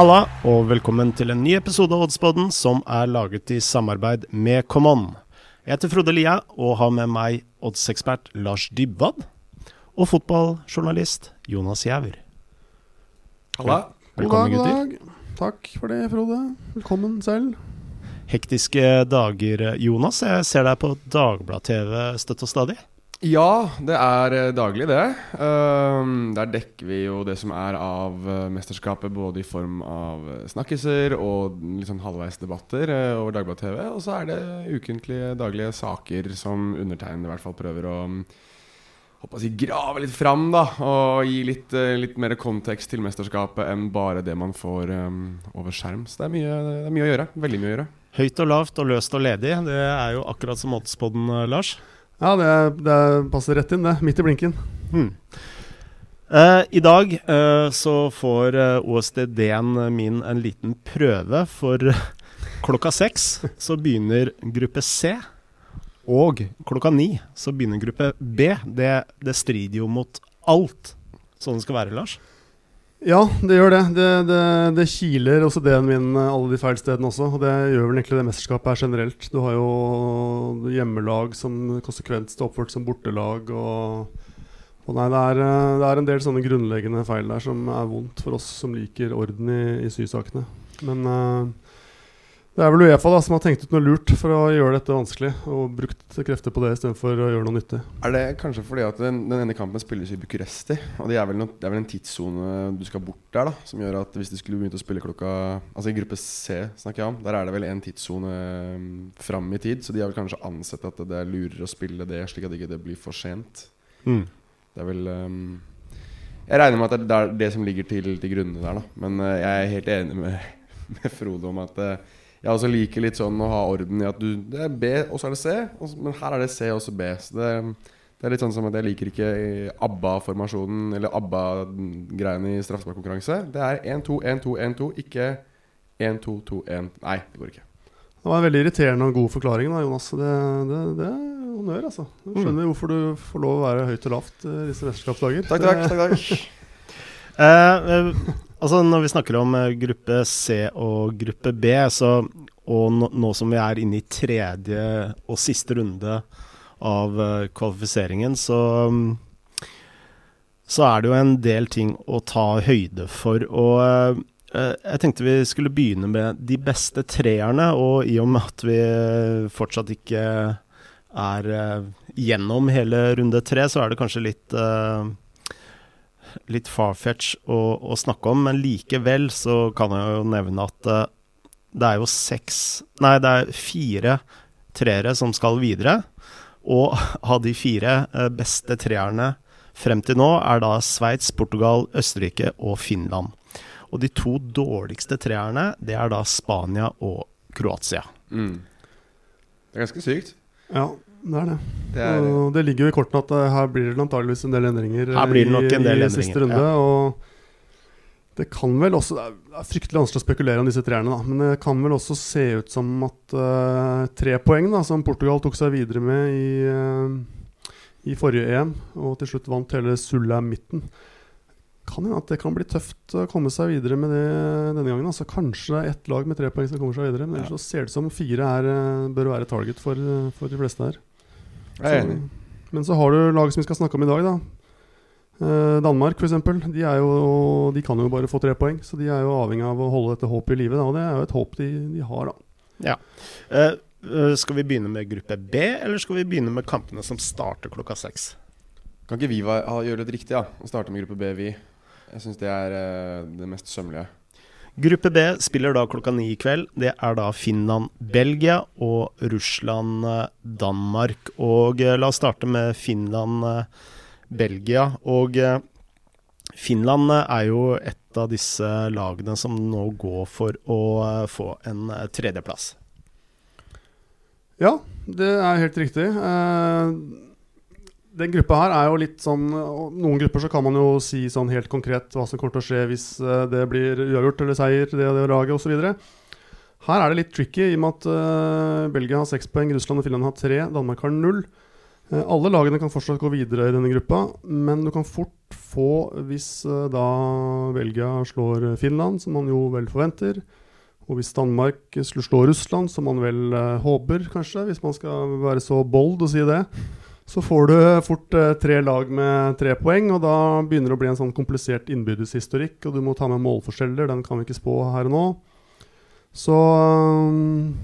Halla, og velkommen til en ny episode av Oddspodden som er laget i samarbeid med Common. Jeg heter Frode Lia og har med meg oddsekspert Lars Dybwad og fotballjournalist Jonas Giæver. Halla. Velkommen, god dag, gutter. god dag. Takk for det, Frode. Velkommen selv. Hektiske dager, Jonas. Jeg ser deg på Dagblad-TV støtt og stadig. Ja, det er eh, daglig, det. Ehm, der dekker vi jo det som er av eh, mesterskapet, både i form av eh, snakkiser og litt sånn halvveis debatter eh, over Dagbladet-TV. Og så er det ukentlige, daglige saker som undertegnede i hvert fall prøver å mm, håper jeg, grave litt fram, da. Og gi litt, litt mer kontekst til mesterskapet enn bare det man får eh, over skjerm. Så det er, mye, det er mye å gjøre. Veldig mye å gjøre. Høyt og lavt og løst og ledig. Det er jo akkurat som Oddspodden, Lars. Ja, det, det passer rett inn, det. Midt i blinken. Hmm. Eh, I dag eh, så får eh, OSDD-en min en liten prøve, for klokka seks så begynner gruppe C. Og klokka ni så begynner gruppe B. Det, det strider jo mot alt sånn det skal være, Lars. Ja, det gjør det. Det, det, det kiler også det min alle de feil stedene også. Og det gjør vel egentlig det mesterskapet her generelt. Du har jo hjemmelag som konsekvent står oppført som bortelag. Og, og nei, det er, det er en del sånne grunnleggende feil der som er vondt for oss som liker orden i, i sysakene. Men eh, det er vel Uefa da som har tenkt ut noe lurt for å gjøre dette vanskelig, og brukt krefter på det istedenfor å gjøre noe nyttig. Er det kanskje fordi at den, den ene kampen spilles i Bucuresti? Og det er vel, noe, det er vel en tidssone du skal bort der, da som gjør at hvis de skulle begynt å spille klokka Altså i gruppe C, snakker jeg om, der er det vel en tidssone um, fram i tid. Så de har vel kanskje ansett at det er lurere å spille det, slik at det ikke blir for sent. Mm. Det er vel um, Jeg regner med at det er det som ligger til, til grunne der, da. Men uh, jeg er helt enig med, med Frode om at uh, jeg også liker litt sånn å ha orden i at du Det er B, og så er det C, og så, men her er det C og så B. Så det, det er litt sånn som at jeg liker ikke ABBA-formasjonen eller ABBA-greiene i straffesparkkonkurranse. Det er 1-2, 1-2, 1-2, ikke 1-2-2-1. Nei, det går ikke. Det var en veldig irriterende og god forklaring, da, Jonas. Det, det, det er honnør, altså. Du skjønner hvorfor du får lov å være høyt og lavt i disse mesterskapsdager. Takk, takk. takk, takk. Eh, altså Når vi snakker om eh, gruppe C og gruppe B, så, og nå, nå som vi er inne i tredje og siste runde av kvalifiseringen, så mm, så er det jo en del ting å ta høyde for. Og jeg tenkte vi skulle begynne med de beste treerne. Og i og med at vi fortsatt ikke er gjennom hele runde tre, så er det kanskje litt litt farfetch å, å snakke om, men likevel så kan jeg jo nevne at uh, det er jo seks Nei, det er fire treere som skal videre. Og av de fire eh, beste treerne frem til nå er da Sveits, Portugal, Østerrike og Finland. Og de to dårligste treerne, det er da Spania og Kroatia. Mm. Det er ganske sykt. Ja, det er det. Det er, Og det ligger jo i kortene at eh, her blir det antageligvis en del endringer Her blir det nok en del i endringer, siste runde. ja. Og det kan vel også Det er- fryktelig vanskelig å spekulere om disse treerne, da. Men det kan vel også se ut som at uh, tre poeng, da, som Portugal tok seg videre med i, uh, i forrige EM, og til slutt vant hele Sulla midten kan hende at det kan bli tøft å komme seg videre med det denne gangen. Altså, kanskje det er ett lag med tre poeng som kommer seg videre. Men ellers så ser det ut som fire er, eh, bør være target for, eh, for de fleste her. Jeg er enig. Så, men så har du lag som vi skal snakke om i dag, da. Eh, Danmark, f.eks. De, er jo- de kan jo bare få tre poeng. Så de er jo avhengig av å holde dette håpet i live. Da, og det er jo et håp de, de har, da. Ja. eh, skal vi begynne med gruppe B, eller skal vi begynne med kampene som starter klokka seks? Kan ikke vi gjøre det litt riktig, ja? Starte med gruppe B, vi? Jeg syns det er eh, det mest sømmelige. Gruppe B spiller da klokka ni i kveld. Det er da Finland-Belgia og Russland-Danmark. Og eh, la oss starte med. Og eh, Finland eh, er jo et av disse lagene som nå går for å eh, få en eh, tredjeplass. Ja, det er helt riktig. Eh, den gruppa her er jo litt sånn Noen grupper så kan man jo si sånn helt konkret hva som kommer til å skje hvis eh, det blir uavgjort eller seier det og det laget osv. Her er det litt tricky i og med at uh, Belgia har seks poeng, Russland og Finland har tre, Danmark har null. Uh, alle lagene kan fortsatt gå videre i denne gruppa, men du kan fort få, hvis uh, da Belgia slår Finland, som man jo vel forventer, og hvis Danmark slår Russland, som man vel håper, kanskje, hvis man skal være så bold og si det, så får du fort eh, tre lag med tre poeng, og da begynner det å bli en sånn komplisert innbyrdeshistorikk. og du må ta med målforskjeller, den kan vi ikke spå her og nå. Så um,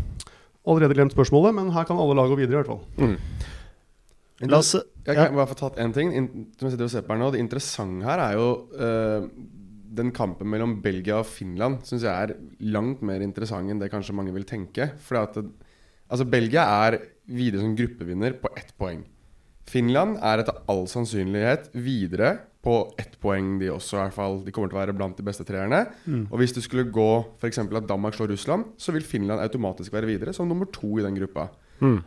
Allerede glemt spørsmålet, men her kan alle lag gå videre, i hvert fall. Mm. La oss Jeg ja. kan bare få tatt én ting. Som jeg sitter og ser på her nå Det interessante her er jo uh, den kampen mellom Belgia og Finland syns jeg er langt mer interessant enn det kanskje mange vil tenke. For altså Belgia er videre som gruppevinner på ett poeng. Finland er etter all sannsynlighet videre på ett poeng, de også. i hvert fall De kommer til å være blant de beste treerne. Og hvis det skulle gå f.eks. at Danmark slår Russland, så vil Finland automatisk være videre som nummer to i den gruppa.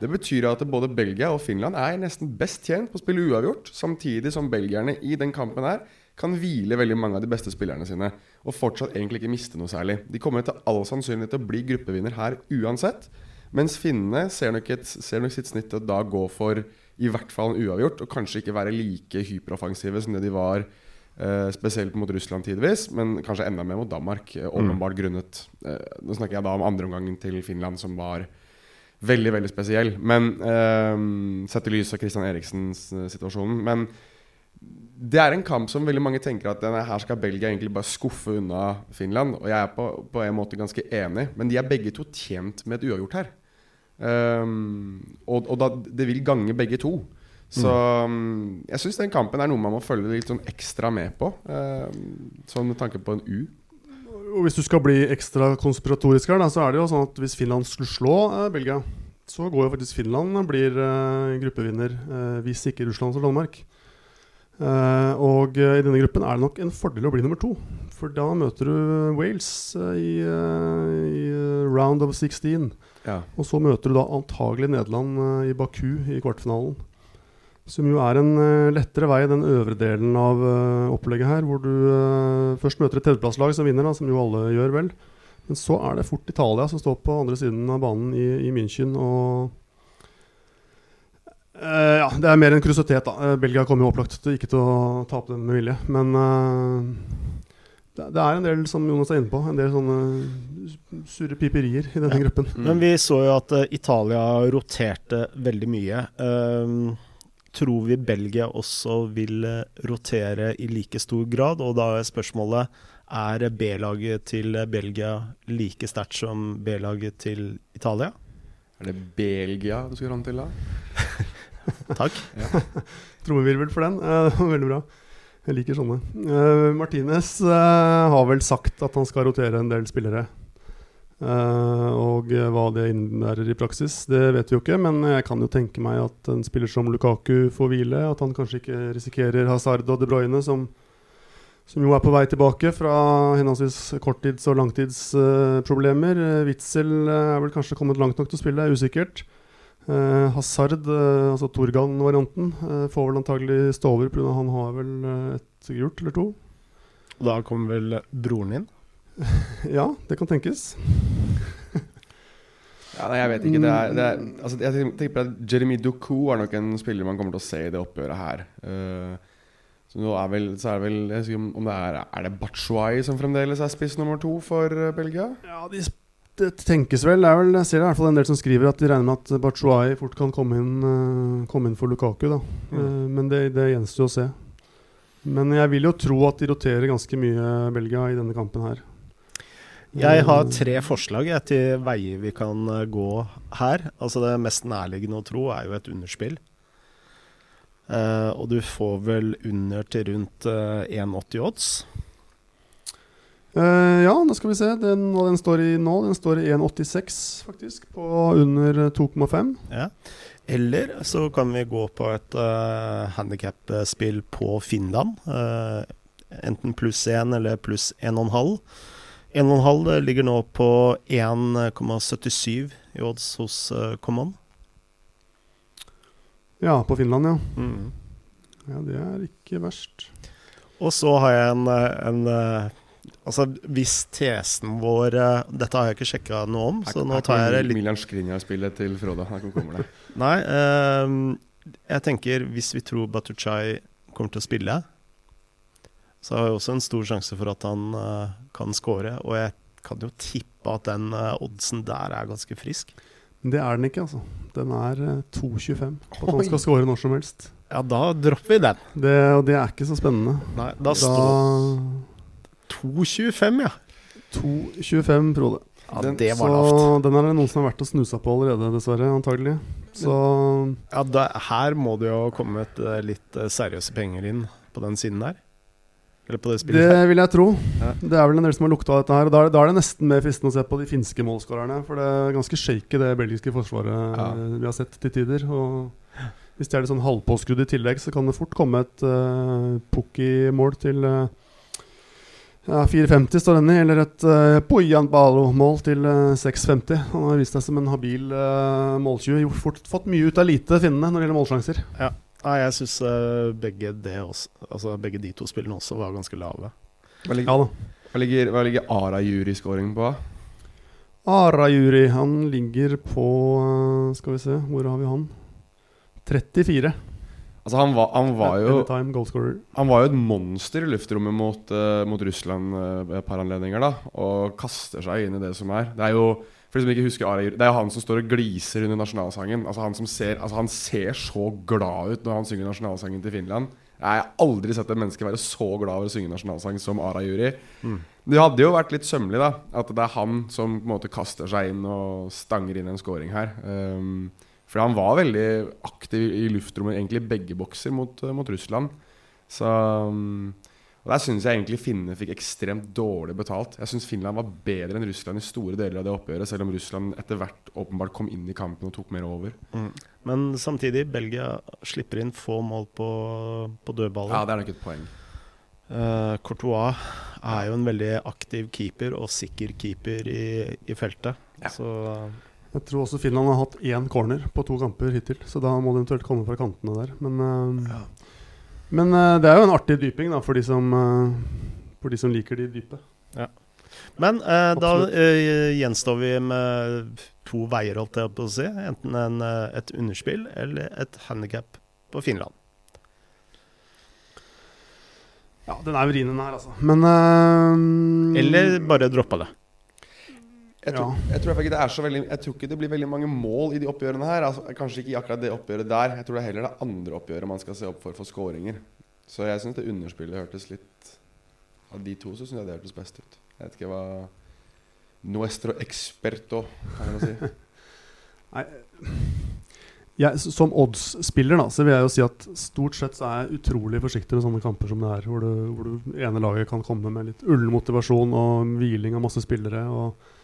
Det betyr at både Belgia og Finland er nesten best tjent på å spille uavgjort, samtidig som belgierne i den kampen her kan hvile veldig mange av de beste spillerne sine og fortsatt egentlig ikke miste noe særlig. De kommer til all sannsynlighet til å bli gruppevinner her uansett, mens finnene ser nok, et, ser nok sitt snitt til å da gå for i hvert fall en uavgjort, og kanskje ikke være like hyperoffensive som det de var Uh, spesielt mot Russland tidvis, men kanskje enda mer mot Danmark, eh, åpenbart grunnet uh, Nå snakker jeg da om andreomgangen til Finland, som var veldig, veldig spesiell. Men Sett i lys av Christian Eriksens situasjonen. Men det er en kamp som veldig mange tenker at denne her skal Belgia egentlig bare skuffe unna Finland. Og jeg er på, på en måte ganske enig, men de er begge to tjent med et uavgjort her. Um, og, og da, det vil gange begge to. Så um, jeg syns den kampen er noe man må følge litt sånn ekstra med på. Um, sånn med tanke på en U. Og Hvis du skal bli ekstra konspiratorisk her, da, så er det jo sånn at hvis Finland skulle slå eh, Belgia, så går jo faktisk Finland og blir eh, gruppevinner eh, hvis ikke Russland og Danmark. Uh, og uh, i denne gruppen er det nok en fordel å bli nummer to. For da møter du Wales uh, i, eh, i eh, round of 16. Ja. Og så møter du da antagelig Nederland eh, i Baku i kvartfinalen. Som jo er en eh, lettere vei den øvre delen av eh, opplegget her, hvor du først møter et tredjeplasslag som vinner, da, som jo alle gjør vel. Men så er det fort Italia som står på andre siden av banen i, i München. Og Uh, ja, det er mer en kuriositet, da. Belgia kommer jo opplagt ikke til å tape den med vilje. Men eh, det, er en del, som Jonas er inne på, en del sånne surre piperier i denne Ja. gruppen. Men vi så jo at eh, Italia roterte veldig mye. Ehm, tror vi Belgia også vil eh, rotere i like stor grad? Og da er spørsmålet er B-laget til Belgia like sterkt som B-laget til Italia? Er det Belgia du skal fram til, da? Takk. Trommevirvel for den. Eh, det var veldig bra. Jeg liker sånne. Uh, Martinez uh, har vel sagt at han skal rotere en del spillere. Uh, og hva det innebærer i praksis, det vet vi jo ikke. Men jeg kan jo tenke meg at en spiller som Lukaku får hvile. At han kanskje ikke risikerer Hazard og De Bruyne, som, som jo er på vei tilbake fra henholdsvis korttids- og langtidsproblemer. Uh, Witzel er vel kanskje kommet langt nok til å spille, er usikkert. Eh, Hazard, eh, altså Torgan-varianten, eh, får vel antagelig stå over pga. han har vel eh, et gult eller to. Da kommer vel broren din? Ja, det kan tenkes. Ja, nei, jeg vet ikke. Det er, det er, altså, jeg tenker- på at Jeremy Doku er nok en spiller man kommer til å se i det oppgjøret her. Uh, så nå er vel, så er det vel Jeg vet om om det er Er det Batshuayi som fremdeles er spiss nummer to for eh, Belgia? Ja, de, sp- det tenkes vel. Det er vel. Jeg ser i hvert fall en del som skriver at de regner med at Batshuayi fort kan komme inn, eh, komme inn for Lukaku. Da. Eh, men det, det gjenstår å se. Men jeg vil jo tro at de roterer ganske mye Belgia i denne kampen her. Jeg har Eh, tre forslag jeg, til veier vi kan gå her. Altså Det mest nærliggende å tro er jo et underspill. Uh, og du får vel under til rundt uh, 1,80 odds. Eh, ja, nå skal vi se. Den, hva den står i nå? Den står i 1,86 faktisk, på under 2,5. Ja. Eller så kan vi gå på et uh, handikap-spill på Finland. Uh, enten pluss 1 eller pluss 1,5. 1,5 ligger nå på 1,77 i odds hos uh, Common. Ja, på Finland, ja. Mm. Ja, Det er ikke verst. Og så har jeg en, eh, en eh, Altså, hvis tesen vår uh, Dette har jeg ikke sjekka noe om, så nå tar jeg det litt Milan Skriniar-spillet til Frode. Her kommer det. Nei, uh, jeg tenker hvis vi tror Batuchai kommer til å spille, så har jeg også en stor sjanse for at han uh, kan score. Og jeg kan jo tippe at den uh, oddsen der er ganske frisk. Men Det er den ikke, altså. Den er uh, 2,25 på at han skal score når som helst. Ja, da dropper vi den. Det, og det er ikke så spennende. Nei, da, da står 2,25, ja. 2,25, Frode. Ja, den, det var lavt. Så den er det noen som har vært og snusa på allerede, dessverre. Antagelig. Så Ja, da, her må det jo komme et uh, litt uh, seriøse penger inn på den siden der. Eller på det spillet. Det vil jeg tro. Ja. Det er vel en del som har lukta dette her. Og da er, da er det nesten mer fristende å se på de finske målskårerne. For det er ganske shaky, det belgiske forsvaret Ja. vi har sett til tider. Og hvis det er litt sånn halvpåskrudd i tillegg, så kan det fort komme et uh, Pukki-mål til uh, ja, 4,50 står denne, eller et uh, Poyan Balo-mål til uh, 6,50. Han har vist seg som en habil uh, måltjuv. Gjort fort, Fått mye ut av lite finnene når det gjelder målsjanser. Ja, jeg syns begge, altså begge de to spillene også var ganske lave. Hva Ja ligger, da. hva ligger, hva ligger Ara-jury-scoring på? Arajuri, han ligger på uh, Skal vi se, hvor har vi han? 34. Altså Han var, han var jo Anytime goalscorer. Han var jo et monster i luftrommet mot, uh, mot Russland uh, et par anledninger. da Og kaster seg inn i det som er. Det er jo for de som ikke husker Det er jo han som står og gliser under nasjonalsangen. Altså Han som ser Altså han ser så glad ut når han synger nasjonalsangen til Finland. Jeg har aldri sett et menneske være så glad over å synge nasjonalsang som Ara Juri. Mm. Det hadde jo vært litt sømmelig da at det er han som på en måte kaster seg inn og stanger inn en scoring her. Um, for han var veldig aktiv i luftrommet, egentlig begge bokser, mot, uh, mot Russland. Så um, Og Der syns jeg egentlig finnene fikk ekstremt dårlig betalt. Jeg syns Finland var bedre enn Russland i store deler av det oppgjøret, selv om Russland etter hvert åpenbart kom inn i kampen og tok mer over. Men samtidig, Belgia slipper inn få mål på, på dødballer. Ja, det er nok et poeng. Uh, Courtois er jo en veldig aktiv keeper og sikker keeper i, i feltet. Ja. Så Jeg tror også Finland har hatt én corner på to kamper hittil, så da må det eventuelt komme fra kantene der. Men, uh, Ja. men uh, det er jo en artig dyping da, for de som, uh, for de som liker de dype. Men eh, da eh, gjenstår vi med to veier, holdt jeg på å si. Enten en, eh, et underspill eller et handikap på Finland. Ja, den er vrien den her, altså. Men uh, Eller bare droppa det. Jeg tror, jeg, tror det er så veldig, jeg tror ikke det blir veldig mange mål i de oppgjørene her. Altså, kanskje ikke i akkurat det oppgjøret der. Jeg tror det er heller det andre oppgjøret man skal se opp for for skåringer. Så jeg syns det underspillet hørtes litt Av de to så syns jeg det hørtes best ut. Jeg vet ikke hva Nuestro experto kan man si. Nei, jeg, som odds-spiller da, så vil jeg jo si at stort sett så er jeg utrolig forsiktig med sånne kamper som det er, hvor, det, hvor du ene laget kan komme med litt ullen motivasjon og hviling av masse spillere. og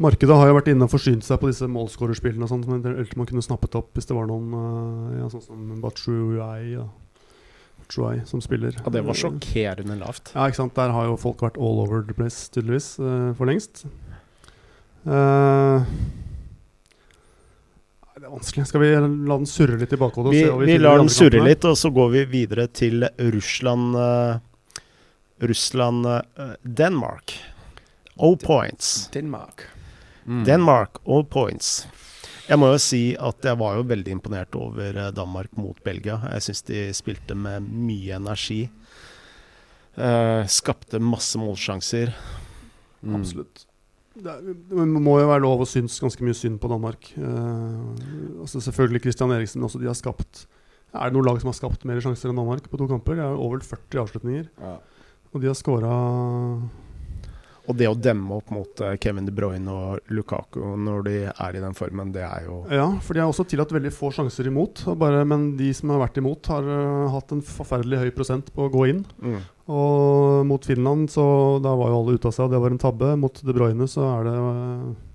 Markedet har jo vært inne og forsynt seg på disse målskårerspillene som eventuelt man kunne snappet opp hvis det var noen øh, ja, sånn som Batshuayi ja. Batshuayi som spiller. Ja, det var sjokkerende lavt. Ja, ikke sant. Der har jo folk vært all over the place, tydeligvis, eh, for lengst. Uh, det er vanskelig. Skal vi la den surre litt i bakhodet? Vi, Vi, vi lar den surre litt, og så går vi videre til Russland uh, Russland eh, Denmark. O points. Denmark. Denmark, all points. Jeg må jo si at jeg var jo veldig imponert over eh, Danmark mot Belgia. Jeg syns de spilte med mye energi. Eh, skapte masse målsjanser. Mm. Absolutt. Det, er, det må jo være lov å synes ganske mye synd på Danmark. Eh, altså Selvfølgelig Christian Eriksen. Også de har skapt Er det noe lag som har skapt mer sjanser enn Danmark på to kamper? Det er over 40 avslutninger. Ja. Og de har scora Og det å demme opp mot eh, Kevin De Bruyne og Lukaku når de er i den formen, det er jo Ja, for de har også tillatt veldig få sjanser imot. Bare, men de som har vært imot, har uh, hatt en forferdelig høy prosent på å gå inn. mm. Og mot Finland, så da var jo alle ute av seg, det var en tabbe. Mot De Bruyne så er det uh,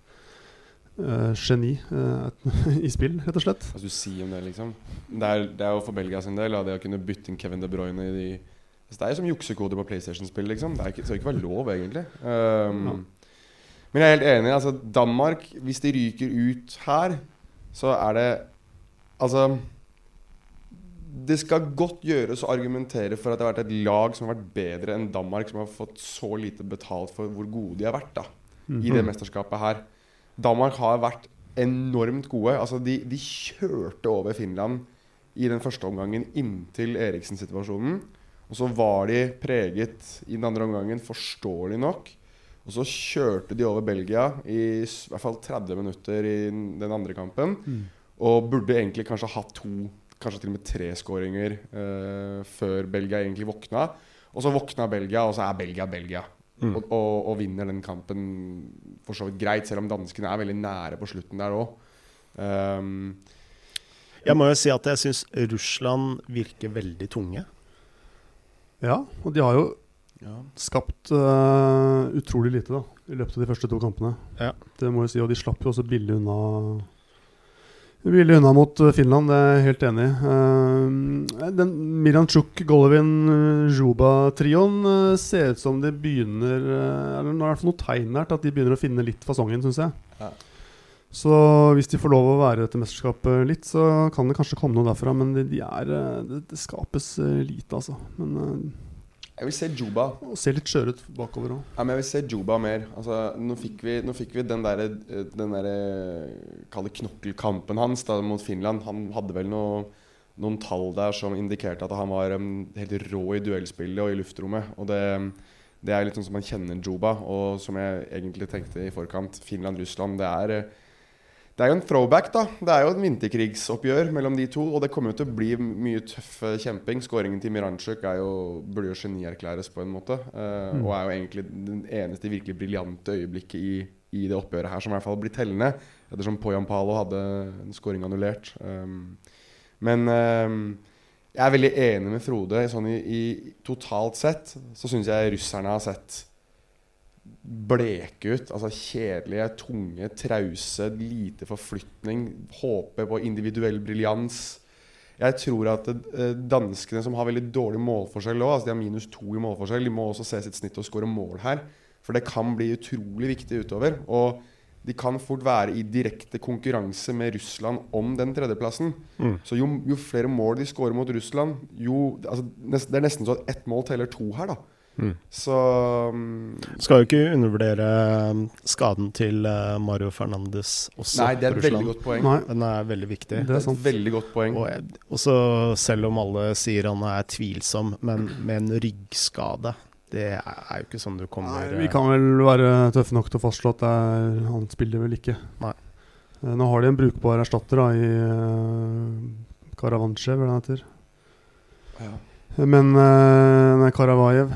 Uh, geni uh, i spill, rett og slett. Hva skal du si om det, liksom? Det er, det er jo for Belgia sin del, da, det å kunne bytte inn Kevin De Bruyne i de altså, Det er jo som juksekoder på PlayStation-spill, liksom. Det ikke, skal ikke være lov, egentlig. Um, Men jeg er helt enig. Altså, Danmark, hvis de ryker ut her, så er det Altså Det skal godt gjøres å argumentere for at det har vært et lag som har vært bedre enn Danmark, som har fått så lite betalt for hvor gode de har vært da i det mesterskapet her. Danmark har vært enormt gode. Altså, de, de kjørte over Finland i den første omgangen inntil Eriksen-situasjonen. Og så var de preget i den andre omgangen, forståelig nok. Og så kjørte de over Belgia i i hvert fall 30 minutter i den andre kampen. Og burde egentlig kanskje hatt to, kanskje til og med tre skåringer eh, før Belgia egentlig våkna. Og så våkna Belgia, og så er Belgia Belgia. Mm. Og, og, og vinner den kampen for så vidt greit, selv om danskene er veldig nære på slutten der òg. Um, Jeg må jo si at jeg syns Russland virker veldig tunge. Ja, og de har jo skapt uh, utrolig lite da i løpet av de første to kampene. Ja. Det må jeg si, Og de slapp jo også billig unna Billig unna mot eh, Finland, det er jeg helt enig i. Uh, den Miranchuk, Golovin, Juba-trioen uh, ser ut som de begynner uh, Eller er det fall noe tegn her til at de begynner å finne litt fasongen, syns jeg. Ja. Så hvis de får lov å være dette mesterskapet litt, så kan det kanskje komme noe derfra. Men de, de er, eh, det, det skapes eh, lite, altså. Men eh, jeg vil se Juba. og se litt skjør ut bakover òg. Ja, men jeg vil se Juba mer. Altså, nå, fikk vi, nå fikk vi den derre Den derre Kall det knokkelkampen hans da, mot Finland. Han hadde vel noe, noen tall der som indikerte at han var um, helt rå i duellspillet og i luftrommet. Og det, det er litt sånn som man kjenner Juba, og som jeg egentlig tenkte i forkant. Finland-Russland. Det er det er jo en throwback, da. Det er jo et vinterkrigsoppgjør mellom de to. Og det kommer jo til å bli mye tøff eh, kjemping. Skåringen til Miranchuk er jo, burde jo genierklæres på en måte. Uh, Mm. Og er jo egentlig den eneste virkelig briljante øyeblikket i, i det oppgjøret her som i hvert fall blir tellende. Ettersom Poyampalo hadde en skåring annullert. Um, men um, jeg er veldig enig med Frode. Sånn i, i Totalt sett så syns jeg russerne har sett bleke ut. Altså kjedelige, tunge, trause, lite forflytning. Håpe på individuell briljans. Jeg tror at eh, danskene, som har veldig dårlig målforskjell òg, altså de har minus to i målforskjell, de må også se sitt snitt og skåre mål her. For det kan bli utrolig viktig utover. Og de kan fort være i direkte konkurranse med Russland om den tredjeplassen. Mm. Så jo, jo flere mål de skårer mot Russland, jo altså, Det er nesten så at ett mål teller to her, da. Mm. Så um, Skal jo ikke undervurdere um, skaden til uh, Mario Fernandes også Nei, det er et veldig godt poeng. Nei, Den er veldig viktig. det er et veldig godt poeng. Og også selv om alle sier han er tvilsom, men med en ryggskade Det er jo ikke sånn du kommer Nei, vi kan vel være tøffe nok til å fastslå at det er, han spiller vel ikke. Nei. Eh, Nå har de en brukbar erstatter da, i uh, Karavanchev, hva det heter. Ja. Men uh, Karavajev.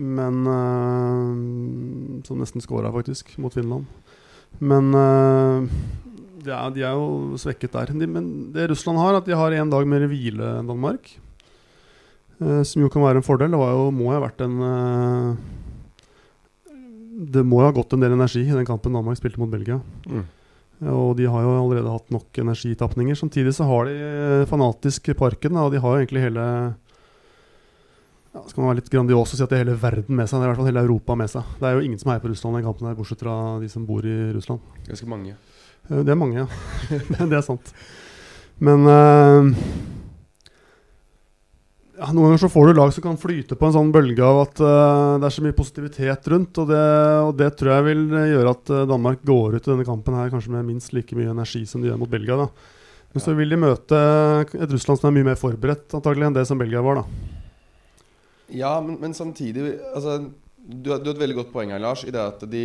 Men uh, Som nesten scora, faktisk, mot Finland. Men uh, det er, de er jo svekket der. De, men det Russland har, at de har én dag mer hvile enn Danmark. Uh, som jo kan være en fordel. Det var jo, må ha vært en eh, Det må ha gått en del energi i den kampen Danmark spilte mot Belgia. Mm. Og de har jo allerede hatt nok energitapninger. Samtidig så har de eh, fanatisk parken, og de har jo egentlig hele ja, Skal man være litt grandios og si at det er hele verden med seg. Det er i hvert fall hele Europa med seg. Det er jo ingen som heier på Russland i den kampen, her, bortsett fra de som bor i Russland. Ganske mange. Eh, Det er mange, ja. det er sant. Men uh, ja, Noen ganger så får du lag som kan flyte på en sånn bølge av at uh, det er så mye positivitet rundt. Og det, og det tror jeg vil gjøre at Danmark går ut i denne kampen her kanskje med minst like mye energi som de gjør mot Belgia. da Men så vil de møte et Russland som er mye mer forberedt antagelig enn det som Belgia var. da Ja, men, men samtidig altså, du, har, du har et veldig godt poeng her, Lars. I det at de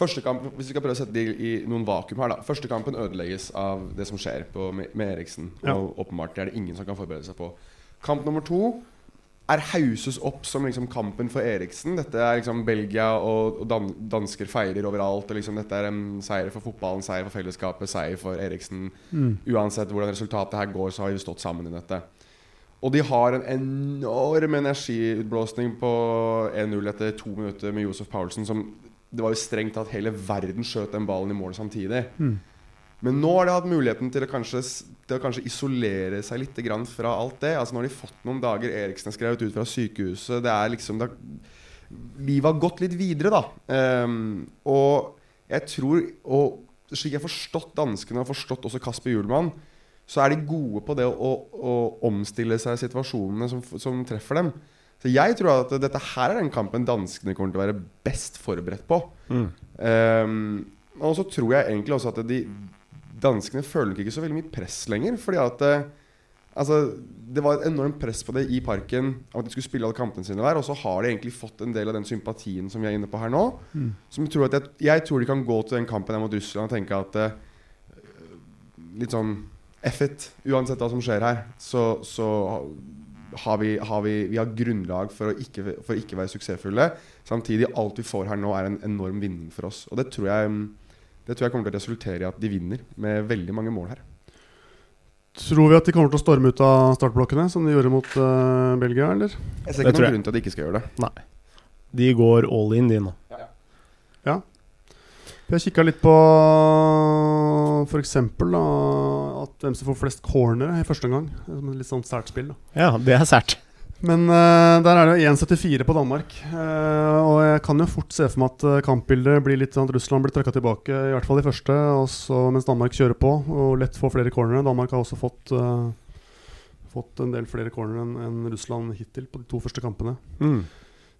Første kamp, Hvis vi skal prøve å sette de i noen vakuum her, da. Første kampen ødelegges av det som skjer på, med, med Eriksen. Ja. Og åpenbart det er det ingen som kan forberede seg på. Kamp nummer to er hauses opp som liksom kampen for Eriksen. Dette er liksom Belgia og, og dan dansker feirer overalt. Og liksom Dette er en seier for fotballen, seier for fellesskapet, seier for Eriksen. Uansett hvordan resultatet her går, så har vi stått sammen i dette. Og de har en enorm energiutblåsning på 1-0 etter to minutter med Josef Paulsen. Som det var jo strengt tatt hele verden skjøt den ballen i mål samtidig. Mm. Men nå har de hatt muligheten til å kanskje, til å kanskje isolere seg litt grann fra alt det. Altså Nå har de fått noen dager. Eriksen er skrevet ut fra sykehuset. Det er liksom det har, Livet har gått litt videre, da. Um, og jeg tror Og slik jeg har forstått danskene og forstått også Kasper Hjulmann, så er de gode på det å, å, å omstille seg situasjonene som, som treffer dem. Så jeg tror at dette her er den kampen danskene kommer til å være best forberedt på. Mm. Um, og så tror jeg egentlig også at de danskene føler ikke så veldig mye press lenger. Fordi at eh, Altså, det var et enormt press på det i parken at de skulle spille alle kampene sine der. Og så har de egentlig fått en del av den sympatien som vi er inne på her nå. Som tror at jeg, jeg tror de kan gå til den kampen der mot Russland og tenke at eh, Litt sånn F it. Uansett hva som skjer her, så, så har vi, har vi, vi har grunnlag for å ikke, for å ikke være suksessfulle. Samtidig, alt vi får her nå, er en enorm vinning for oss. Og det tror jeg det tror jeg kommer til å resultere i at de vinner med veldig mange mål her. Tror vi at de kommer til å storme ut av startblokkene, som de gjorde mot uh, Belgia, eller? Jeg ser ikke noen grunn til at de ikke skal gjøre det. Nei. De går all in, de nå. Jeg kikka litt på f.eks. hvem som får flest cornere i første omgang. Som et litt sånn sært spill. da Ja, det er sært. Men uh, der er det jo 1,74 på Danmark. Uh, og jeg kan jo fort se for meg at eh, kampbildet blir litt sånn at Russland blir trøkka tilbake, i hvert fall i første, og så mens Danmark kjører på og lett får flere cornere. Danmark har også fått, fått en del flere cornere enn en Russland hittil på de to første kampene. Mm.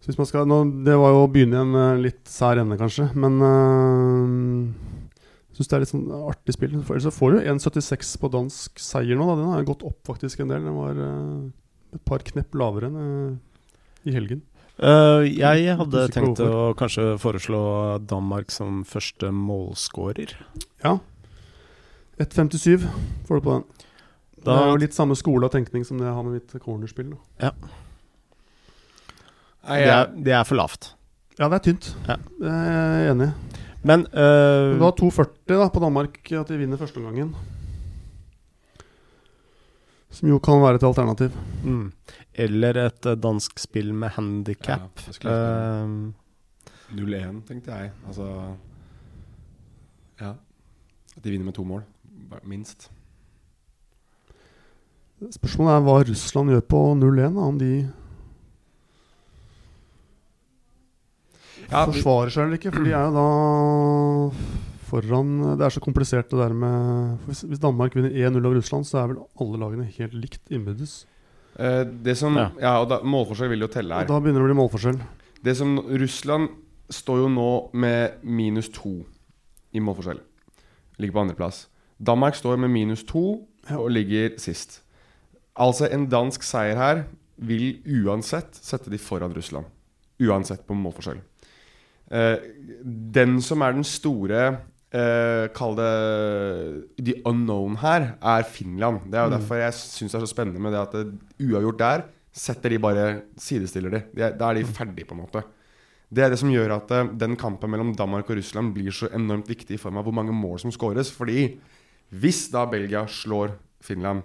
Så hvis man skal, nå, Det var jo å begynne i en eh, litt sær ende, kanskje, men jeg syns det er litt sånn artig spill. Ellers så får du 1,76 på dansk seier nå. Da. Den har gått opp faktisk en del. Den var eh, et par knepp lavere enn eh, i helgen. Uh, jeg hadde tenkt å kanskje foreslå Danmark som første målscorer. Ja. 1,57 får du på den. det er jo litt samme skole og tenkning som det jeg har med mitt cornerspill. Da. Nei, Det er, det er for lavt. Ja, det er tynt. Ja. Det er jeg enig i. Men uh, Du har 2,40 da på Danmark at de vinner første gangen Som jo kan være et alternativ. mm. Eller et eh, dansk spill med handikap. Ja, uh, Eh, 0-1, tenkte jeg. Altså Ja. At de vinner med to mål. Minst. Spørsmålet er hva Russland gjør på 0-1. da, Om de Ja, forsvarer seg eller ikke. For de er jo da foran Det er så komplisert det der med Hvis, hvis Danmark vinner 1-0 over Russland, så er vel alle lagene helt likt innbyrdes. eh, det som Ja. Ja, og da, målforskjell vil jo telle Og her. da begynner det å bli målforskjell. Det som Russland står jo nå med minus to i målforskjell. Ligger på andreplass. Danmark står med minus to Ja. og ligger sist. Altså en dansk seier her vil uansett sette de foran Russland. Uansett på målforskjell. Eh, den som er den store Uh, Kall det the unknown her, er Finland. Det er jo Mm. derfor jeg syns det er så spennende med det at det, uavgjort der setter de bare sidestiller de. de da er de ferdige, på en måte. Det er det som gjør at uh, den kampen mellom Danmark og Russland blir så enormt viktig i form av hvor mange mål som skåres. Fordi hvis da Belgia slår Finland,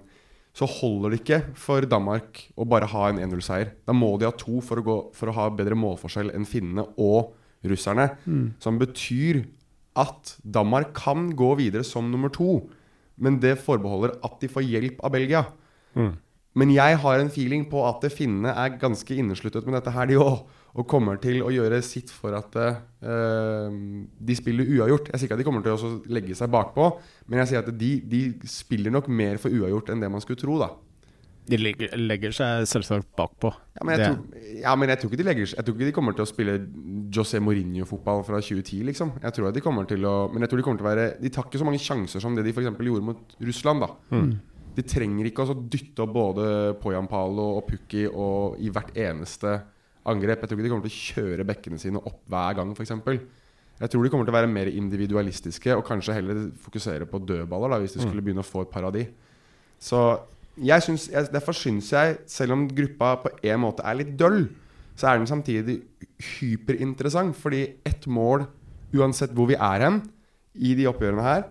så holder det ikke for Danmark å bare ha en 1-0-seier. Da må de ha to for å, gå, for å ha bedre målforskjell enn finnene og russerne. Som betyr at Danmark kan gå videre som nummer to. Men det forbeholder at de får hjelp av Belgia. mm. Men jeg har en feeling på at finnene er ganske innesluttet med dette her, de òg. Og kommer til å gjøre sitt for at uh, de spiller uavgjort. Jeg sier ikke at de kommer til å legge seg bakpå, men jeg sier at de, de spiller nok mer for uavgjort enn det man skulle tro, da. De legger, legger seg selvsagt bakpå. Ja, men jeg, tror, ja, men jeg tror ikke de legger Jeg tror ikke de kommer til å spille José Mourinho-fotball fra 2010, liksom. Jeg tror de kommer til å Men jeg tror de kommer til å være De tar ikke så mange sjanser som det de f.eks. gjorde mot Russland, da. Mm. De trenger ikke å dytte opp både Poyampalo og Pukki og i hvert eneste angrep. Jeg tror ikke de kommer til å kjøre bekkene sine opp hver gang, f.eks. Jeg tror de kommer til å være mer individualistiske og kanskje heller fokusere på dødballer, da, hvis de skulle begynne å få et par av de. Så synes, jeg, derfor syns jeg, selv om gruppa på en måte er litt døll, så er den samtidig hyperinteressant. Fordi ett mål, uansett hvor vi er hen i de oppgjørene her,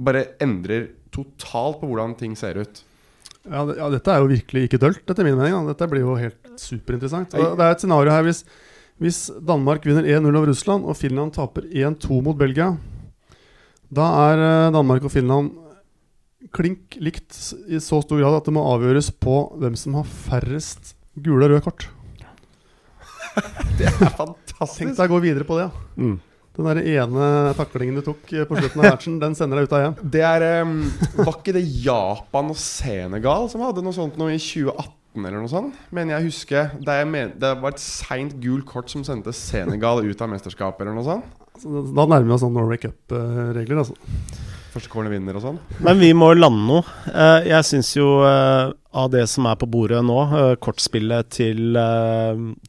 bare endrer totalt på hvordan ting ser ut. Ja, det, ja, dette er jo virkelig ikke dølt, etter min mening. Da. Dette blir jo helt superinteressant. Og det er et scenario her hvis, hvis Danmark vinner 1-0 over Russland, og Finland taper 1-2 mot Belgia. Da er eh, Danmark og Finland klink likt i så stor grad at det må avgjøres på hvem som har færrest gule og røde kort. Det er Tenk fantastisk! deg å gå videre på det. Ja. Mm. Den der ene taklingen du tok eh, på slutten av matchen, den sender deg ut av hjem. Det er um, Var ikke det Japan og Senegal som hadde noe sånt noe i 2018? Eller noe sånt Men jeg husker Det, jeg men, det var et seint gult kort som sendte Senegal ut av mesterskapet. Eller noe sånt da- da nærmer vi oss sånn Norway Cup-regler. Altså. Første corner vinner og sånn. Men vi må lande noe. Eh, jeg syns jo eh, av det som er på bordet nå, eh, kortspillet til,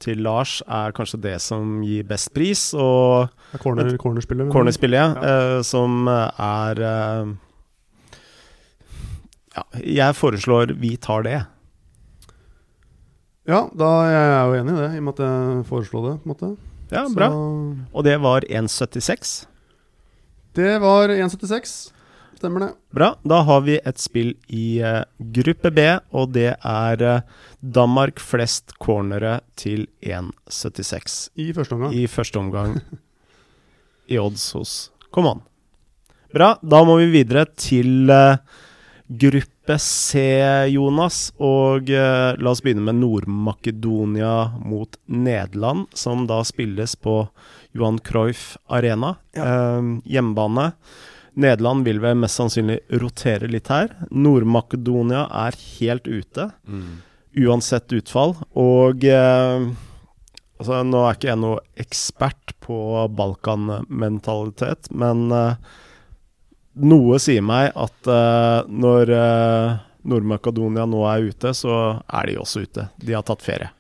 til Lars er kanskje det som gir best pris. Og er corner, cornerspillet. cornerspillet, eh, som er Ja, jeg foreslår vi tar det. Ja, da er jeg jo enig i det, i og med at jeg foreslo det. på en måte Ja, Så bra. Og det var 1,76. Det var 1,76. Stemmer det. Bra. Da har vi et spill i uh, gruppe B, og det er uh, Danmark flest cornere til 1,76 I første omgang. i første omgang i odds hos Command. Bra. Da må vi videre til uh, gruppe C, Jonas. Og uh, la oss begynne med Nord-Makedonia mot Nederland, som da spilles på Johan Cruyff Arena. Eh, hjemmebane. Nederland vil vel mest sannsynlig rotere litt her. Nord-Makedonia er helt ute, uansett utfall. Og eh, altså, nå er ikke jeg noe ekspert på Balkan-mentalitet, men eh, noe sier meg at eh, når eh, Nord-Makedonia nå er ute, så er de også ute. De har tatt ferie.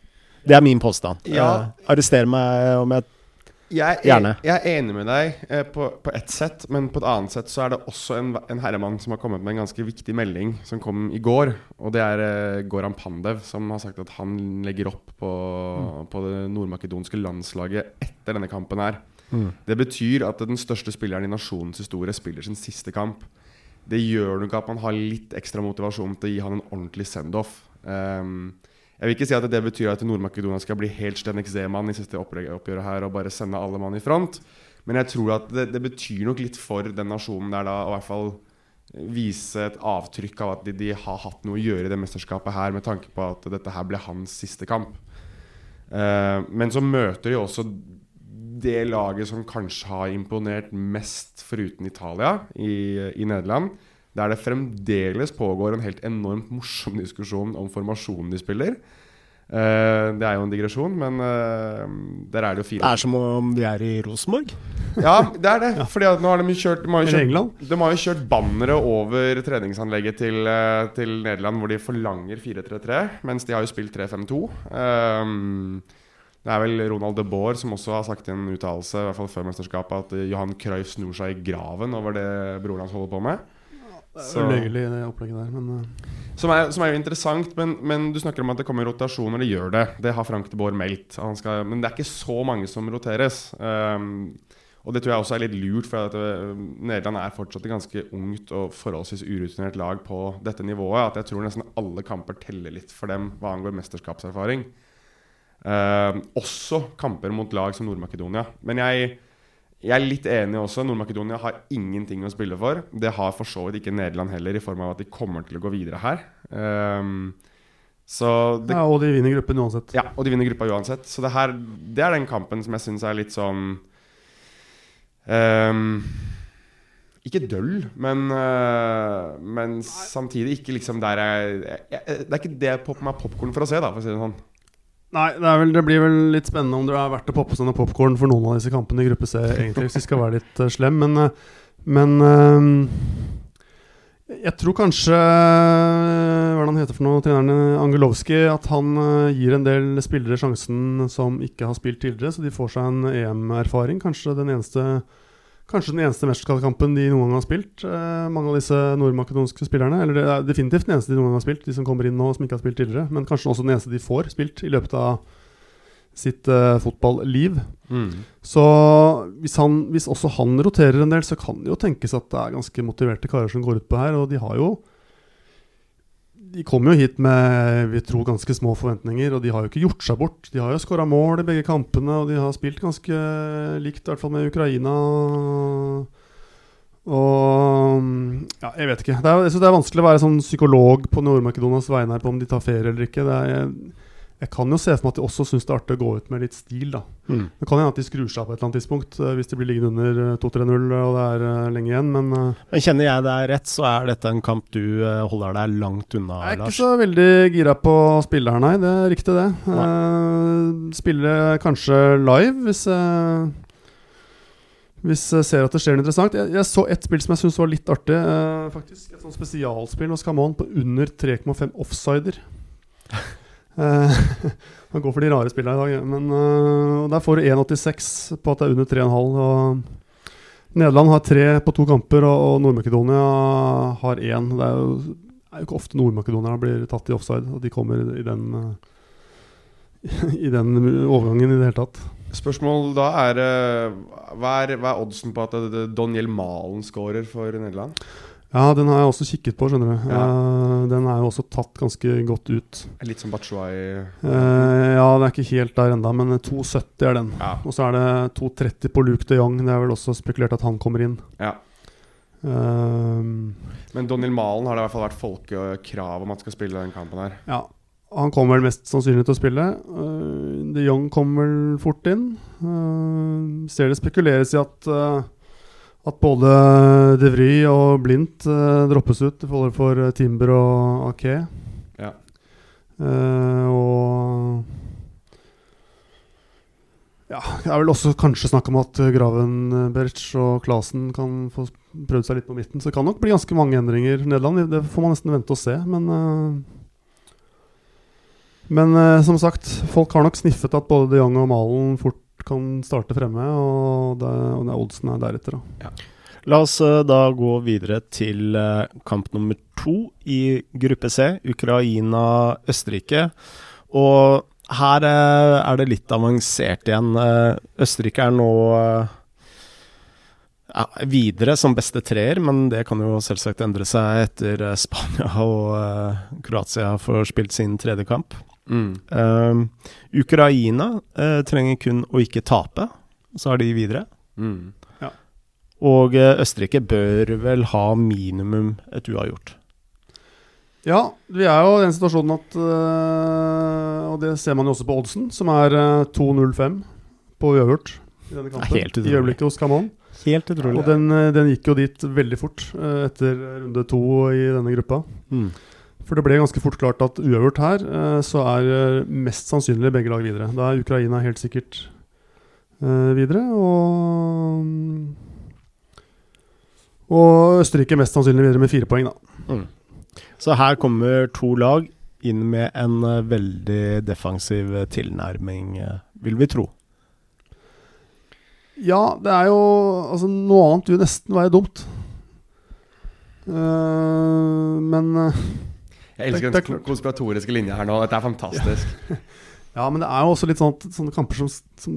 Det er min påstand. Ja. Eh, arrester meg om jeg Jeg er, jeg er enig med deg eh, på, på ett sett, men på et annet sett så er det også en, en herremann som har kommet med en ganske viktig melding som kom i går. Og det er eh, Goran Pandev, som har sagt at han legger opp på, på det nordmakedonske landslaget etter denne kampen her. Det betyr at den største spilleren i nasjonens historie spiller sin siste kamp. Det gjør nok at man har litt ekstra motivasjon til å gi han en ordentlig send-off. Ehm, jeg vil ikke si at det betyr at Nord-Makedonia skal bli helt Stenek Zeman i siste oppgjøret her og bare sende alle mann i front. Men jeg tror at det, det betyr nok litt for den nasjonen der da, å i hvert fall vise et avtrykk av at de, de har hatt noe å gjøre i det mesterskapet her, med tanke på at dette her ble hans siste kamp. Uh, men så møter de også det laget som kanskje har imponert mest, foruten Italia, i, i Nederland. Der det fremdeles pågår en helt enormt morsom diskusjon om formasjonen de spiller. Uh, det er jo en digresjon, men uh, der er det jo fire Det er som om de er i Rosenborg. Ja, det er det. Fordi at nå har de kjørt De har jo kjørt, de har jo kjørt bannere over treningsanlegget til, eh, til Nederland, hvor de forlanger 4-3-3, mens de har jo spilt 3-5-2. Um, det er vel Ronald de Boer som også har sagt i en uttalelse i hvert fall før mesterskapet at Johan Cruyff snur seg i graven over det broren hans holder på med. Det Så- er løyelig, det opplegget der, men eh, Som er, som er jo interessant, men, men du snakker om at det kommer rotasjoner. Det gjør det. Det har Frank de Boer meldt. Han skal, men det er ikke så mange som roteres. Um, og det tror jeg også er litt lurt, for at uh, Nederland er fortsatt et ganske ungt og forholdsvis urutinert lag på dette nivået. At jeg tror nesten alle kamper teller litt for dem hva angår mesterskapserfaring. Um, også kamper mot lag som Nord-Makedonia. Men jeg, jeg er litt enig også. Nord-Makedonia har ingenting å spille for. Det har for så vidt ikke Nederland heller, i form av at de kommer til å gå videre her. Um, så det, ja, Og de vinner gruppen uansett. ja, og de vinner gruppa uansett. Så det her Det er den kampen som jeg syns er litt sånn um, Ikke døll, men, øh, men samtidig ikke liksom der jeg, jeg Det er ikke det jeg popper meg popkorn for å se, da, for å si det sånn. Nei, det, vel, det blir vel litt spennende om det er verdt å poppe sånne popkorn for noen av disse kampene i gruppe C, egentlig, hvis vi skal være litt uh, slem. Men, uh, men uh, jeg tror kanskje Hva er det han heter for noe, treneren Angelowski, at han gir en del spillere sjansen som ikke har spilt tidligere, så de får seg en EM-erfaring. Kanskje den eneste Kanskje den eneste mesterskapskampen de noen gang har spilt. Eh, mange av disse nordmakedonske spillerne. Eller det er definitivt den eneste de noen gang har spilt, de som kommer inn nå som ikke har spilt tidligere. Men kanskje også den eneste de får spilt i løpet av sitt eh, fotballiv. Så hvis, han, hvis også han roterer en del, så kan det jo tenkes at det er ganske motiverte karer som går utpå her. Og de har jo De kommer jo hit med vi tror ganske små forventninger, og de har jo ikke gjort seg bort. De har jo skåra mål i begge kampene, og de har spilt ganske likt, i hvert fall med Ukraina. Og Ja, jeg vet ikke. Det er, det er vanskelig å være sånn psykolog på Nord-Makedonias vegne her på om de tar ferie eller ikke. Det er, jeg, jeg kan jo se for meg at de også syns det er artig å gå ut med litt stil, da. Mm. Det kan hende at de skrur seg av på et eller annet tidspunkt eh, hvis de blir liggende under eh, 2-3-0 og det er eh, lenge igjen, men eh, Men kjenner jeg deg rett, så er dette en kamp du eh, holder deg langt unna, Lars? jeg er ikke så veldig gira på å spille her, nei. Det er riktig, det. Eh, spille kanskje live hvis jeg Hvis jeg ser at det skjer noe interessant. Jeg, jeg så ett spill som jeg syns var litt artig. Eh, faktisk Et sånt spesialspill hos Camon på under 3,5 offsider. Eh, Man går for de rare spillene i dag. Men eh, Der får du 1,86 på at det er under 3,5. Og Nederland har tre på to kamper, og, Nord-Makedonia har én. Det er jo, er jo ikke ofte Nord-Makedonia blir tatt i offside, og de kommer i den eh, i den overgangen i det hele tatt. Spørsmål da er eh, hva, er hva er oddsen på at Daniel Malen scorer for Nederland? Ja, den har jeg også kikket på, skjønner du. Ja. Uh, den er jo også tatt ganske godt ut. Litt som Batshuayi. Uh, ja, det er ikke helt der enda, men 2,70 er den. Ja. Og så er det 2,30 på Luke de Jong. Det er vel også spekulert at han kommer inn. ja. Uh, Men Donald Malen har det i hvert fall vært folkekrav om at skal spille den kampen her. ja, han kommer vel mest sannsynlig til å spille. Eh, de Jong kommer vel fort inn. Eh, ser det spekuleres i at eh, at både De Vry og Blindt eh, droppes ut i forhold for eh, Timber og Ake. Ja. Eh, og Ja, det er vel også kanskje snakk om at eh, Gravenberch og Klasen kan få prøvd seg litt på midten. Så det kan nok bli ganske mange endringer i Nederland. Det får man nesten vente og se, men eh, Men eh, som sagt, folk har nok sniffet at både de Jong og Malen fort kan starte fremme, og, det, og det oddsen er deretter. Da. La oss eh, da gå videre til eh, kamp nummer to i gruppe C, Ukraina-Østerrike. Og her eh, er det litt avansert igjen. Østerrike er nå ja, videre som beste treer, men det kan jo selvsagt endre seg etter Spania og Kroatia får spilt sin tredje kamp. Mm. Uh, Ukraina uh, trenger kun å ikke tape, så er de videre. Mm. Og eh, Østerrike bør vel ha minimum et uavgjort. Ja, vi er jo i den situasjonen at øh, Og det ser man jo også på oddsen, som er øh, 2,05 på uavgjort i denne kampen. I øyeblikket hos Camon. Helt utrolig. Og den, den gikk jo dit veldig fort etter runde to i denne gruppa. Mm. For det ble ganske fort klart at uavgjort her, øh, så er øh, mest sannsynlig begge lag videre. Da er Ukraina helt sikkert øh, videre, og Og Østerrike mest sannsynlig videre med fire poeng, da. Mm. Så her kommer to lag inn med en eh, veldig defensiv eh, tilnærming, eh, vil vi tro. Ja, det er jo Altså, noe annet vil nesten være dumt. Uh, men eh, Jeg elsker Det- er den konspiratoriske linja her nå. Dette er fantastisk. Ja, men det er jo også litt sånn at sånne kamper som, som,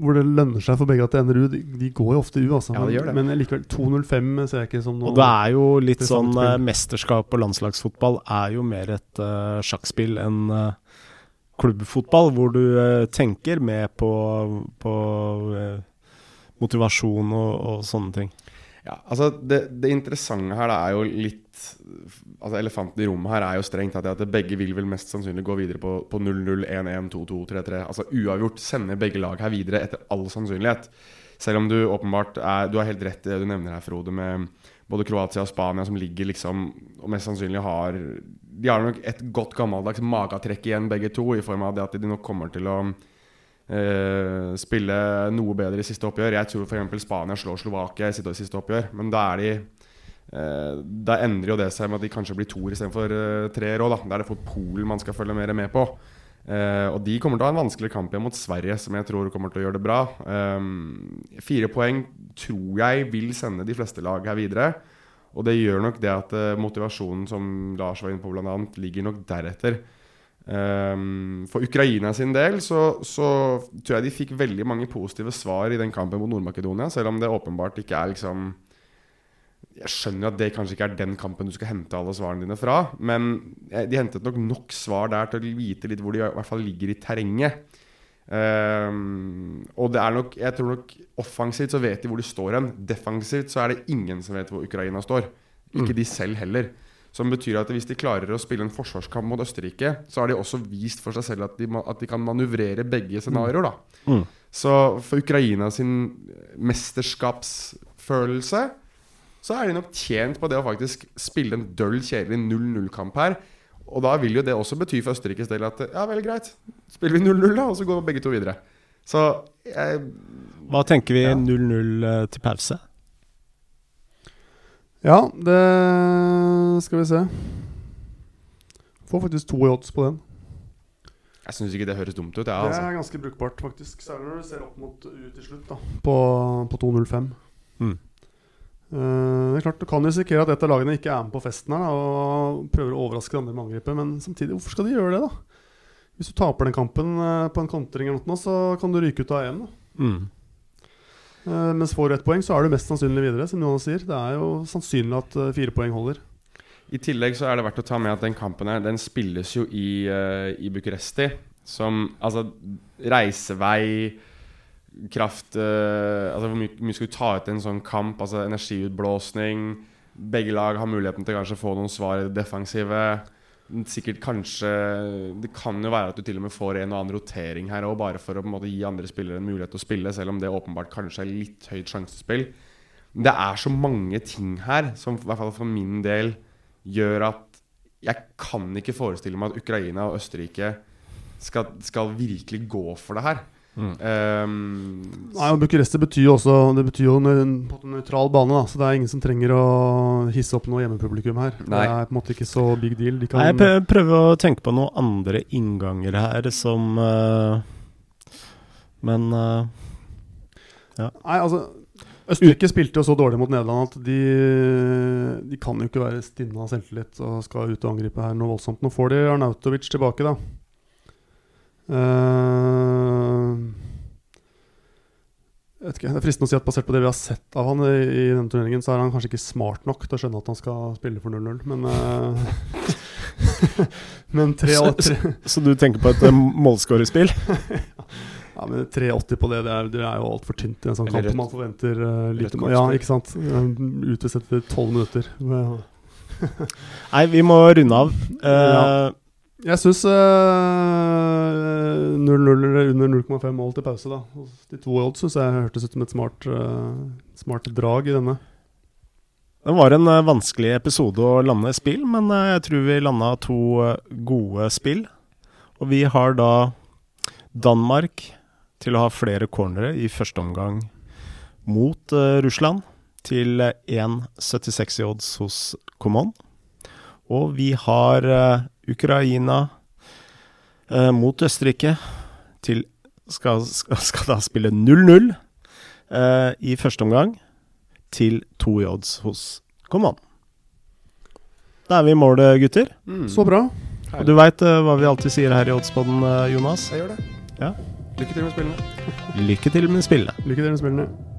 hvor det lønner seg for begge at det ender U. De, de går jo ofte U, altså. Ja, det gjør det. Men, likevel, 2-0-5 ser jeg ikke som noe Og det er jo litt sånn eh. Mesterskap og landslagsfotball er jo mer et uh, sjakkspill enn uh, klubbfotball, hvor du eh, tenker med på, på motivasjon og, og sånne ting. Ja, altså det, det interessante her da er jo litt Altså Elefanten i rommet her er jo strengt tatt at begge vil vel mest sannsynlig gå videre på, på 0-0, 1-1, 2-2, 3-3. Altså uavgjort sender begge lag her videre etter all sannsynlighet. Selv om du åpenbart er Du har helt rett i det du nevner her, Frode, med både Kroatia og Spania som ligger liksom Og mest sannsynlig har De har nok et godt gammeldags magetrekk igjen, begge to, i form av det at de nok kommer til å eh, spille noe bedre i siste oppgjør. Jeg tror f.eks. Spania slår Slovakia i siste oppgjør, men da er de Da endrer jo det seg med at de kanskje blir toer istedenfor uh, treer òg. Da er det for Polen man skal følge mer med på. Uh, og de kommer til å ha en vanskelig kamp igjen mot Sverige, som jeg tror kommer til å gjøre det bra. Um, fire poeng tror jeg vil sende de fleste lag her videre. Og det gjør nok det at uh, motivasjonen, som Lars var inne på bl.a., ligger nok deretter. Um, for Ukraina sin del så, så tror jeg de fikk veldig mange positive svar i den kampen mot Nord-Makedonia, selv om det åpenbart ikke er liksom Jeg skjønner at det kanskje ikke er den kampen du skal hente alle svarene dine fra, men de hentet nok nok svar der til å vite litt hvor de i hvert fall ligger i terrenget. Um, og det er nok Jeg tror nok offensivt så vet de hvor de står hen. Defensivt så er det ingen som vet hvor Ukraina står. Ikke de selv heller. Som betyr at hvis de klarer å spille en forsvarskamp mot Østerrike, så har de også vist for seg selv at de, at de kan manøvrere begge scenarioer. da. Mm. Så for Ukraina sin mesterskapsfølelse så er de nok tjent på det å faktisk spille en døll, kjedelig 0-0-kamp her. Og da vil jo det også bety for Østerrikes del at ja, vel, greit. Spiller vi 0-0, da, og så går begge to videre. Så jeg Hva tenker vi 0-0 ja. til pause? Ja, det skal vi se. Får faktisk to i odds på den. Jeg syns ikke det høres dumt ut, Det altså. er ganske brukbart, faktisk. Særlig når du ser opp mot U til slutt, da. På, på 2.05. Mm. Eh, det er klart, Du kan risikere at et av lagene ikke er med på festen her da, og prøver å overraske de andre med angrepet, men samtidig, hvorfor skal de gjøre det, da? Hvis du taper den kampen eh, på en kontring, eller noe, så kan du ryke ut av EM. da Mm. Eh, mens får du ett poeng, så er du mest sannsynlig videre, som Jonas sier. Det er jo sannsynlig at fire poeng holder. I tillegg så er det verdt å ta med at den kampen her Den spilles jo i, uh, i Bucuresti. Som altså reisevei, kraft eh, Altså hvor mye, mye skal du ta ut i en sånn kamp? Altså energiutblåsning. Begge lag har muligheten til kanskje å få noen svar i det defensive. Sikkert kanskje Det kan jo være at du til og med får en og annen rotering her òg, bare for å på en måte gi andre spillere en mulighet til å spille, selv om det åpenbart kanskje er litt høyt sjansespill. Det er så mange ting her som i hvert fall for min del gjør at jeg kan ikke forestille meg at Ukraina og Østerrike skal, skal virkelig gå for det her. Mm. Um, Nei, og Bucuresti betyr jo også Det betyr jo en, på en nøytral bane, da så det er ingen som trenger å hisse opp noe hjemmepublikum her. Nei. Det er på en måte ikke så big deal. De kan, Nei, Jeg prøver å tenke på noen andre innganger her som uh, Men eh, Nei, altså Østerrike spilte jo så dårlig mot Nederland at de, de kan jo ikke være stinne av selvtillit og skal ut og angripe her noe voldsomt. Nå får de Arnautovic tilbake, da. Eh, jeg vet ikke, Det er fristende å si at basert på det vi har sett av han i, i denne turneringen, så er han kanskje ikke smart nok til å skjønne at han skal spille for 0-0, men eh, Men 3 så, så, så du tenker på et uh, målskårerspill? Ja, men 3,80 på det, det er, det er jo altfor tynt i en sånn kamp. Man forventer uh, lite Ja, ikke sant. Uh, Utvist etter 12 minutter. Nei, vi må runde av. Uh, Ja. Jeg syns 0-0 eller under 0,5 mål til pause, da. De to odds syns jeg hørtes ut som et smart, uh, smart drag i denne. Det var en eh, vanskelig episode å lande spill, men eh, jeg tror vi landa to eh, gode spill. Og vi har da Danmark til å ha flere cornere i første omgang mot uh, Russland til eh, 1,76 i odds hos Common. Og vi har eh, Ukraina eh, mot Østerrike til skal, skal, skal da spille 0-0 eh, i første omgang til to i odds hos Command. Da er vi i mål, gutter. mm. Så bra. Og du veit hva vi alltid sier her i Oddspodden, eh, Jonas? Jeg gjør det. Ja. Lykke til med spillene. Lykke til med spillene. Lykke til med spillene.